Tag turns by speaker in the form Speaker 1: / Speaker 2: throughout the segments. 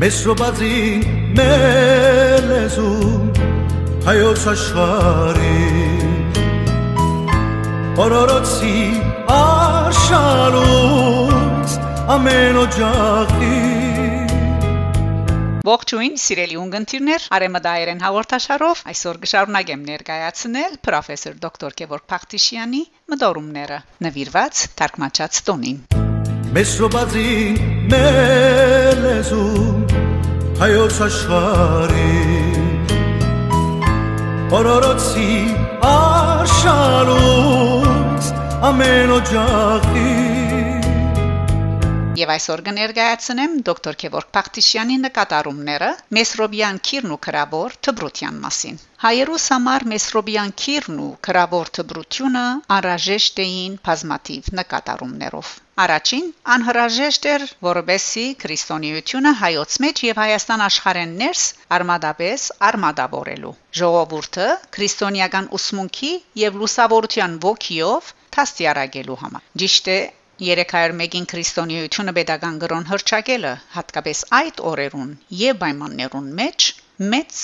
Speaker 1: Մեսրոբազի մելեզում հայոց աշխարի Օրորոցի արշալուց ամեն օջախի
Speaker 2: Ողջույն, սիրելի ունգընտիրներ, Արեմադայերեն հաղորդաշարով այսօր կշարունակեմ ներկայացնել պրոֆեսոր դոկտոր Գևորգ Փախտիշյանի մտորումները նվիրված թարգմանչած տոնին։
Speaker 1: Մեսրոբազի մելեզում հայոց աշխարի Օրորոցի արշալուց ամեն օջախի
Speaker 2: Եվ այսօր կներկայացնեմ դոկտոր Գևորգ Փախտիշյանի նկատառումները Մեսրոբյան քիրն ու քրավոր թբրության մասին։ Հայերուս համար Մեսրոբյան քիրն ու քրավոր թբրությունը անհրաժեշտ էին բազմաթիվ նկատառումներով։ Առաջին անհրաժեշտ էր, որովհետեւ քրիստոնեությունը հայոց մեջ եւ Հայաստան աշխարհեն ներս արմադապես արմադավորելու։ Ժողովուրդը քրիստոնեական ուսմունքի եւ լուսավորության ոգիով թաստիարակելու համար։ Ճիշտ է 301-ին քրիստոնեությունը pedagogan գրոն հրճակելը հատկապես այդ օրերուն եւ պայմաններուն մեջ մեծ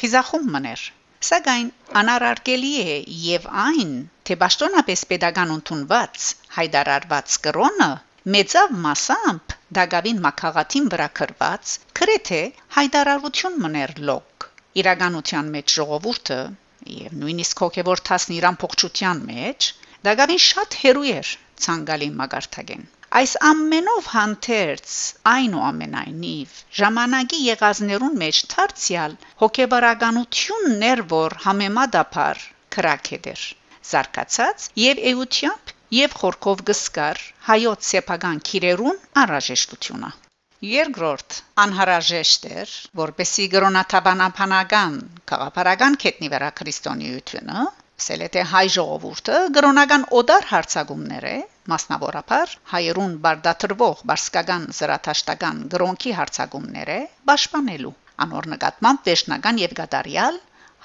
Speaker 2: խիզախում մներ սակայն անարարկելի է եւ այն թե ճշտոնապես pedagogan ընդունված հայդարարված գրոնը մեծավ մասամբ դագավին մակաղատին վրա կրված քրեթե հայդարարություն մներ լոկ իրականության մեջ ժողովուրդը եւ նույնիսկ հոգեվոր 10 իրան փոխչության մեջ դագավին շատ հերույ էր ցանկալի մագարտագեն Այս ամենով հանդերձ այնուամենայնիվ ժամանակի եղածներուն մեջ դարձյալ հոգեբարականություններ որ համեմատաբար քրակեդեր զարգացած եւ էությամբ եւ խորքով գսկար հայոց սեփական քիրերուն անհրաժեշտությունը Երկրորդ անհրաժեշտ էր որբեսի գրոնաթաբանապանական քաղաքական կետնի վրա քրիստոնեությունը Սելետե հայ ժողովուրդը գրոնական օդար հարցակումներ է մասնավորապես հայերուն բարդատրվող բարսկական զրաթաշտական գրոնքի հարցակումներ է պաշտպանելու անոր նկատմամբ վերջնական եւ գադարյալ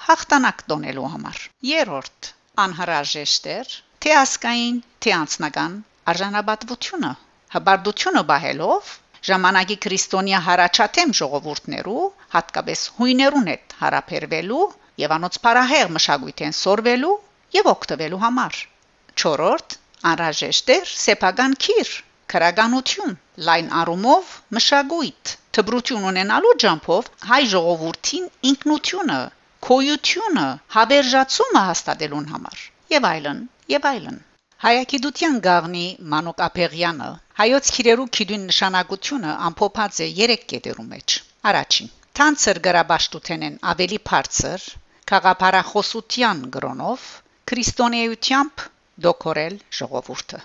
Speaker 2: հաղթանակ տոնելու համար երրորդ անհրաժեշտ էր թե ասկային թե անձնական արժանապատվությունը հբարդությունը բահելով ժամանակի քրիստոնյա հարաճաթեմ ժողովուրդներու հատկապես հույներուն հետ հարաբերվելու եւ անոց բարահեղ մշակույթեն սորվելու եւ օգտվելու համար։ 4. Անհրաժեշտ է սեփական քիր, քրագանություն, լայն առումով մշակույթ, թբրություն ունենալու ջամփով հայ ժողովրդին ինքնությունը, քոյությունը, հավերժացումը հաստատելուն համար եւ այլն եւ այլն։ Հայագիտության գաղնի Մանուկ Ափեղյանը հայոց քիրերու քիդուն նշանակությունը ամփոփած է 3 կետերու մեջ։ Առաջին Թանցեր գրաբաշտութենեն ավելի բարձր Խաղապարախոսության գրոնով քրիստոնեությամբ դոկորել ժողովուրդը։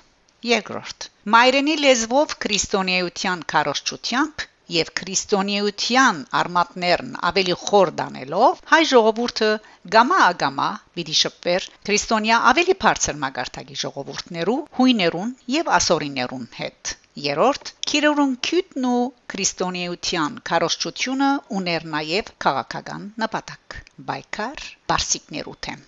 Speaker 2: Երկրորդ. Մայրենի լեզվով քրիստոնեության քարոշչությամբ եւ քրիստոնեության արմատներն ավելի խոր դանելով հայ ժողովուրդը գամա ագամա պիտի շփվեր քրիստոնյա ավելի բարձր մագարտակի ժողովուրդներու հույներուն եւ ասորիներուն հետ Երորդ Քիրուրուն քյութն ու քրիստոնեության քարոշչությունը ուներ նաև քաղաքական նպատակ բայկար բարսիկներու թեմ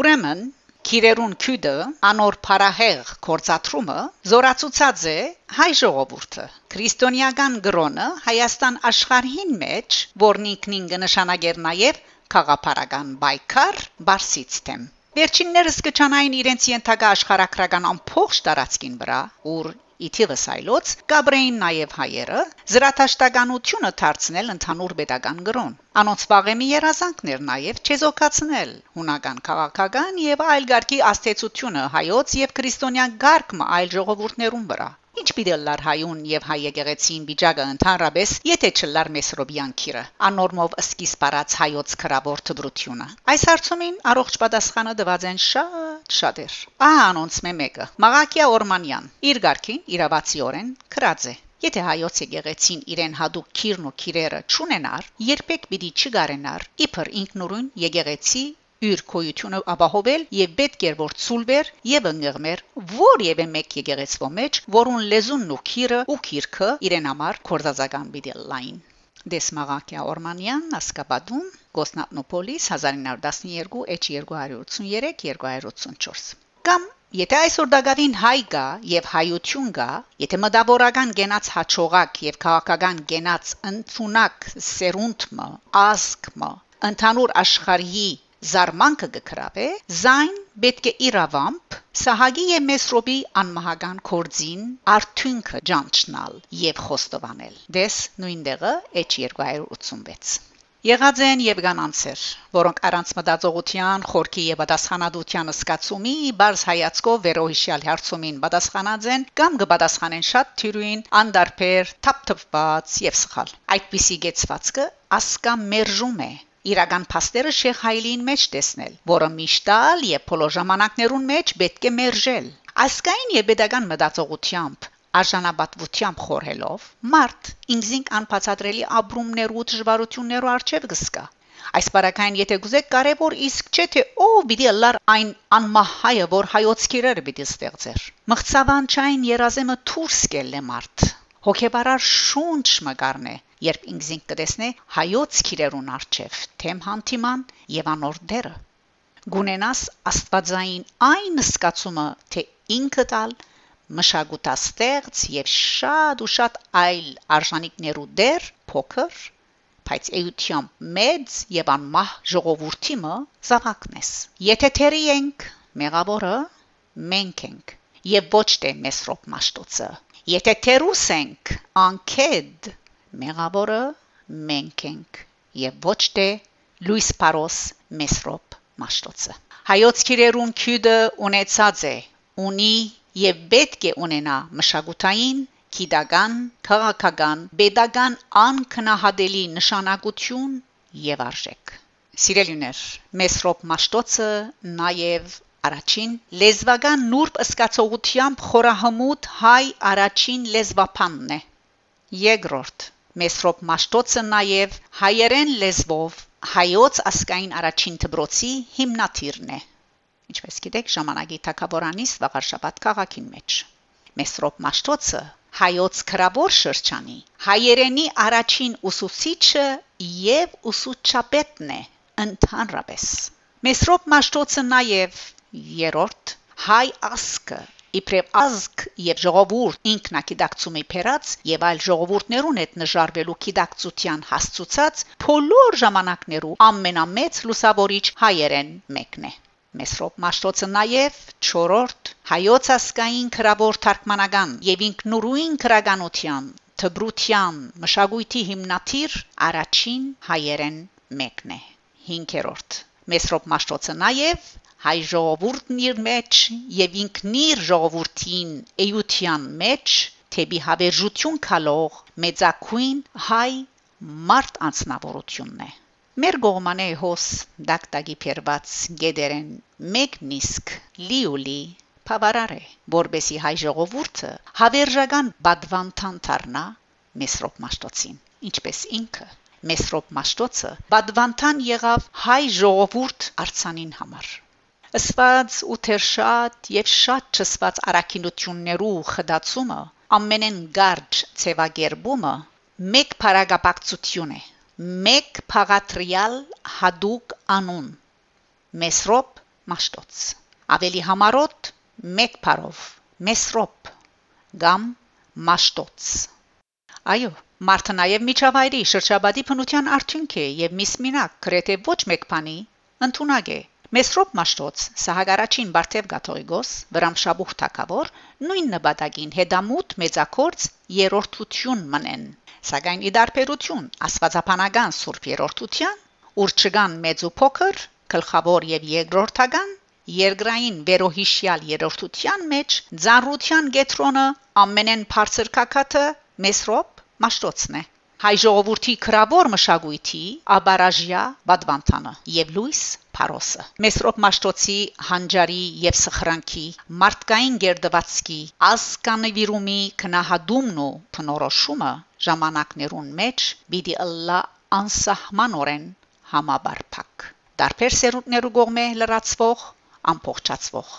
Speaker 2: Ուրեմն Քիրերուն քյուդը անոր փարահեղ կորցատրումը զորացուցած է հայ ժողովուրդը քրիստոնեական գրոնը Հայաստան աշխարհին մեջ որն ինքնին կնշանակեր նաև խաղապարական բայկար բարսից թեմ Վերջիններս կճանային իրենց ենթակա աշխարհակրական ամփոխ տարածքին վրա, ուր իթիվս այլոց գաբրեին նաև հայերը զրաթաշտականությունը դարձնել ընդհանուր pedagogan գրոն անոնց բաղեմի երազանքներ նաև չեզոքացնել հունական քաղաքական եւ այլ ղարքի աստեցությունը հայոց եւ քրիստոնյան ղարքը այլ ժողովուրդներուն վրա Ինչ պիտի լար հայուն եւ հայ եկեղեցին վիճակը ընդհանրապես, եթե չլար Մեսրոբյան քիրը, անորմով սկիզբ առած հայոց քրավոր թբրությունը։ Այս հարցումին առողջ պատասխանը դված են շատ շատեր։ Ահա անոնց մեկը։ Մաղաքիա Օրմանյան իր ղարքին իրավացիորեն քրած է։ Եթե հայոց եկեղեցին իրեն հadoop քիրն ու քիրերը ճունենար, երբեք պիտի չգարենար իբր ինքնուրույն եկեղեցի իր քոյությունը ապահովել եւ պետք էր որ ցուլվեր եւ ընկղմեր որևէ մեկ եկեղեցվո մեջ որուն լեզունն ու քիրը ու քիրքը իրեն համար կորզազական բիդել լայն Դեսմաղակյա Օրմանյան Ասկաբադում Գոսնապնոպոլիս 1912 H283 284 կամ Եթե այսօր դակավին հայ գա եւ հայություն գա, եթե մտավորական գենաց հաճողակ եւ քաղաքական գենաց ընդունակ սերունդը, ասկը, ընդհանուր աշխարհի զարմանքը գկրավե, զայն պետք է իրավամբ Սահագի եւ Մեսրոբի անմահական կորձին արդյունքը ճանչնալ եւ խոստովանել։ Դես նույնտեղը H286 Եղած են եւ կանանցեր, որոնք առանց մտածողության, խորքի եւ պատասխանատվության սկացումի բարձ հայացքով վերոհիշյալ հարցումին պատասխանած են կամ կպատասխանեն շատ թյուրին, անդարբեր, թափթփված եւ սխալ։ Այդպիսի գեցվածքը ասկա մերժում է իրական փաստերը Շեխ Հայլին մեջ տեսնել, որը միշտալ եւ փոլո ժամանակներուն մեջ պետք է մերժել։ Ասկային եւ pedagogan մտածողությամբ արժանապատվությամբ խորհելով մարդ ինքզինք անբացատրելի ապրումներու դժվարություններու արժև գսկա այս բարակային եթե գուզեք կարևոր իսկ չէ թե ով պիտի լար այն անմահայը որ հայոց քիրերը պիտի ստեղծեր մղծավանչային երազեմը դուրս կելը մարդ հոգեբարար շունչ մգարնե երբ ինքզինք կտեսնե հայոց քիրերուն արժև թեմ հանդիման եւ անոր դերը գունենաս աստվածային այն սկացումը թե ինքը տալ մշակութաստեղծ եւ շատ ու շատ այլ արժանինքներու դեր փոքր բայց էությամբ մեծ եւ անմահ ժողովրդիմը զավակնես եթե թերի ենք մեղավորը մենք ենք եւ ոչ թե մեսրոպ մաշտոցը եթե թերուս ենք անկեդ մեղավորը մենք ենք եւ ոչ թե լուիս պարոս մեսրոպ մաշտոցը հայոց քիրերուն քյուդը ունեցած է ունի եւ պետք է ունենա մշակութային գիտական, քաղաքական, pedagogan անկնահատելի նշանակություն եւ արժեք։ Սիրելիներ, Մեսրոպ Մաշտոցը նաեւ առաջին լեզվական նուրբ ըսկացողությամբ խորահմուտ հայ առաջին լեզվապանն է։ Երկրորդ Մեսրոպ Մաշտոցը նաեւ հայերեն լեզվով հայոց ասկային առաջին դբրոցի հիմնադիրն է։ Ինչպես գիտեք, ժամանակի թակավորանից վաղարշաբաթ քաղաքին մեջ Մեսրոպ Մաշտոցը հայոց քրավոր շրջանի հայերենի առաջին ուսուցիչը եւ ուսուցչապետն է ընդհանրապես Մեսրոպ Մաշտոցը նաեւ երրորդ հայ ասկը իբրև ազգ եւ ժողովուրդ ինքնակիդակցումի փերած եւ այլ ժողովուրդներուն հետ նժարվելու կիդակցության հասցուցած բոլոր ժամանակներու ամենամեծ լուսավորիչ հայերեն մեկն է Մեսրոպ Մաշտոցը նաև 4-րդ հայոց ասկային քրավոր թարգմանական եւ ինքնուրույն քրագանության թբրության մշակույթի հիմնադիր առաջին հայերեն մեկն է 5-րդ Մեսրոպ Մաշտոցը նաև հայ ժողովուրդն իր մեջ եւ ինքնիր ժողովրդին էյության մեջ թեպի հավերժություն քալող մեծակույն հայ մարդ անձնավորությունն է Մեր գողմանե հոս դակտագի փերված գեդերեն մեկ նիսկ լիուլի բավարար է որբեսի հայ ժողովուրդը հավերժական բադվանտան դառնա Մեսրոպ Մաշտոցին ինչպես ինքը Մեսրոպ Մաշտոցը բադվանտան եղավ հայ ժողովուրդ արցանին համար Ասված ու թերշատ եւ շատ չսված արակինություններու խդացումը ամենեն գարջ ցևագերբումը մեկ փարագապակցություն է մեկ փաղատրիալ հadouk անուն Մեսրոպ Մաշտոց ավելի համարոտ մեկ փարով Մեսրոպ գամ Մաշտոց այո Մարտը նաև միջավայրի շրջաբադի փնության արդյունք է եւ միսմինակ գրեթե ոչ մեկ բանի ընդունակ է Մեսրոպ Մաշտոց Սահագարաչին Բարթև Գաթողիկոս Վրամշաբուխ Թակավոր նույն նպատակին հետամուտ մեծակորց երրորդություն մնեն Սակայն իդարբերություն աստվածապանական սուրբ երրորդության, ուր չկան մեծ ու փոքր, գլխավոր եւ երկրորդական, երկրային վերոհիշյալ երրորդության մեջ ծառության գետրոնը ամենեն բարձր կակաթը Մեսրոպ Մաշտոցն է հայ ժողովրդի քրավոր մշակույթի աբարաժյա բադվանտանը եւ լույս Փարոսը Մեսրոպ Մաշտոցի հանջարի եւ սխրանքի մարդկային գերդվածքի ասկանվիրումի քնահադումն ու փնորոշումը ժամանակներուն մեջ բիդի ըլլա անսահմանորեն համաբարփակ դարբեր սերունդներու կողմէ լրացվող ամփոխչացվող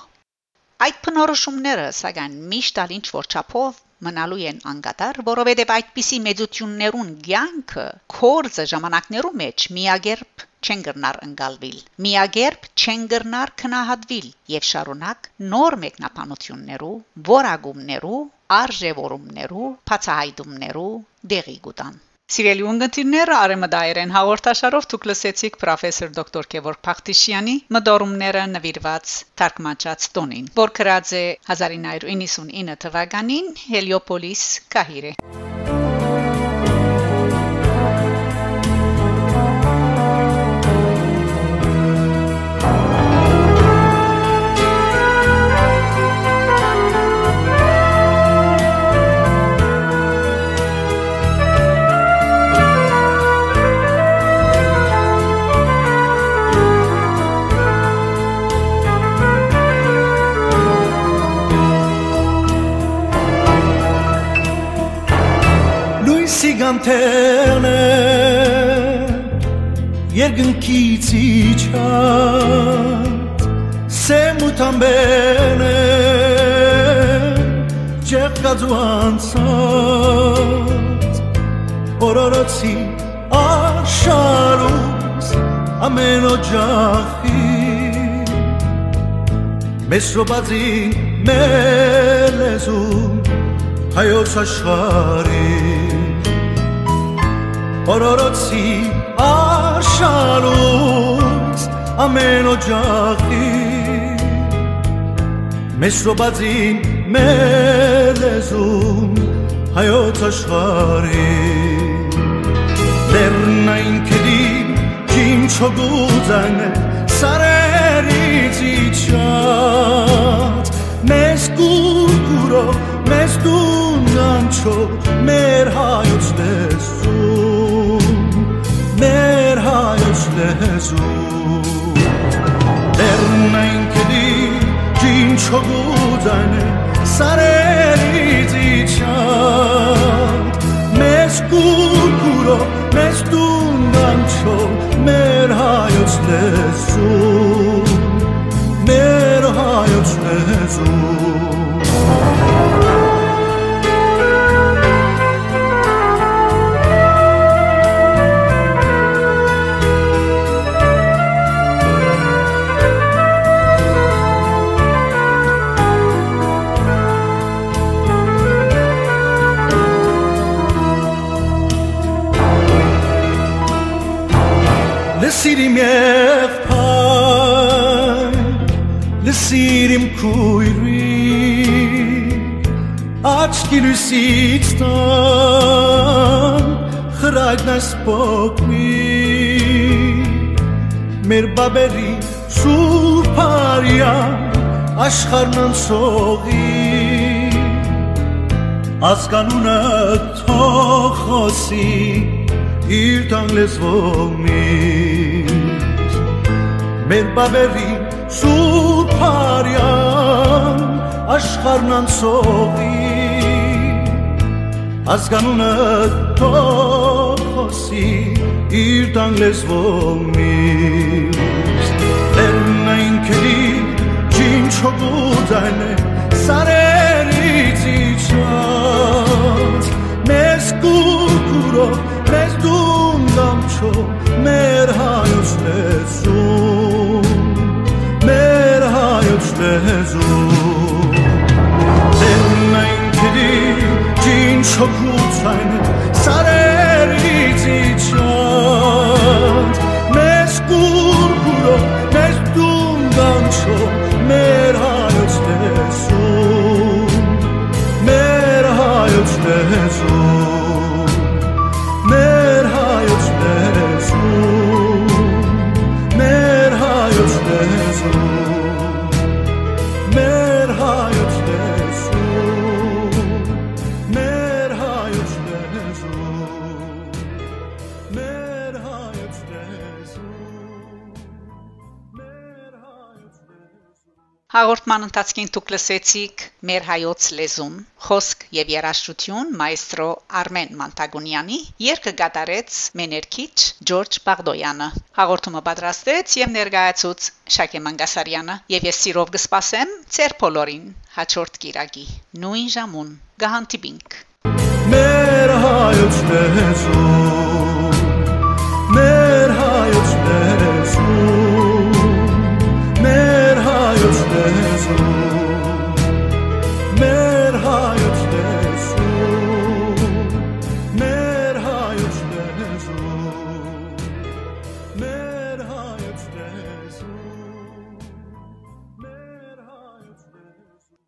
Speaker 2: Այդ փնորոշումները սակայն միշտ ալ ինչ որ չափով մնալու են անգադար, որովհետև այդպիսի մեծություններուն ցանկը կորձը ժամանակներու մեջ միագերբ չեն գրնար ընկալվիլ միագերբ չեն գրնար քնահատվիլ եւ շարունակ նոր մեկնաբանություններու որագումներու արժևորումներու բացահայտումներու դեղի գուտան Սիրելի ունգընտիրներ, Արեմդայերեն հաղորդաշարով դուք լսեցիք պրոֆեսոր դոկտոր Գևորգ Փախտիշյանի մդորումները նվիրված թարգմանած տոնին, որ գրած է 1999 թվականին Հելիոպոլիս, Կահիրե։
Speaker 1: գանթերն երկնքից իջած սեմութամբեն ջեղկածու անցած օրորոցի արշարուս ամեն օջախի մեր լեզուն հայոց աշխարի օրորոցի աշանուց ամեն օջախի մեզ շոբածին մելեզում հայոց աշխարի դեռն այն կդիմ կին չոգուզան սարերից իջած մեզ կուրկուրով մեզ դունան չո մեր հայոց դեսում برهای لهزو برمن کدی جین چو بودن سر ریزی چند. مسگون کورو مزدوندن چو مرهای لهزو քույրի աչքինուսից տան խրագնաս փոքմի մեր բաբերի սուրբարիա աշխարհն սողի ազգանունը թողոսի իր տան լեզվոմից մեր բաբերի սուրբարյան աշխարհն անցողի ազգանունը թողոսի իր տան լեզվոմից լեռնային քերի ջին չոգուզայն սարերից իջած մեզ կուրկուրով 手如才能洒在。
Speaker 2: Հաղորդման ընթացքին դուք լսեցիք մեր հայոց լեզուն խոսք եւ երաժշտություն մայստրո Արմեն Մանտագունյանի երկը գատարեց մեներքիչ Ջորջ Բաղդոյանը հաղորդումը պատրաստեց եւ ներկայացուց Շակե Մանգասարյանը եւ ես սիրով կսպասեմ ծեր բոլորին հաջորդ կիրակի նույն ժամուն գահանտիբինք
Speaker 1: մեր հայոց լեզուն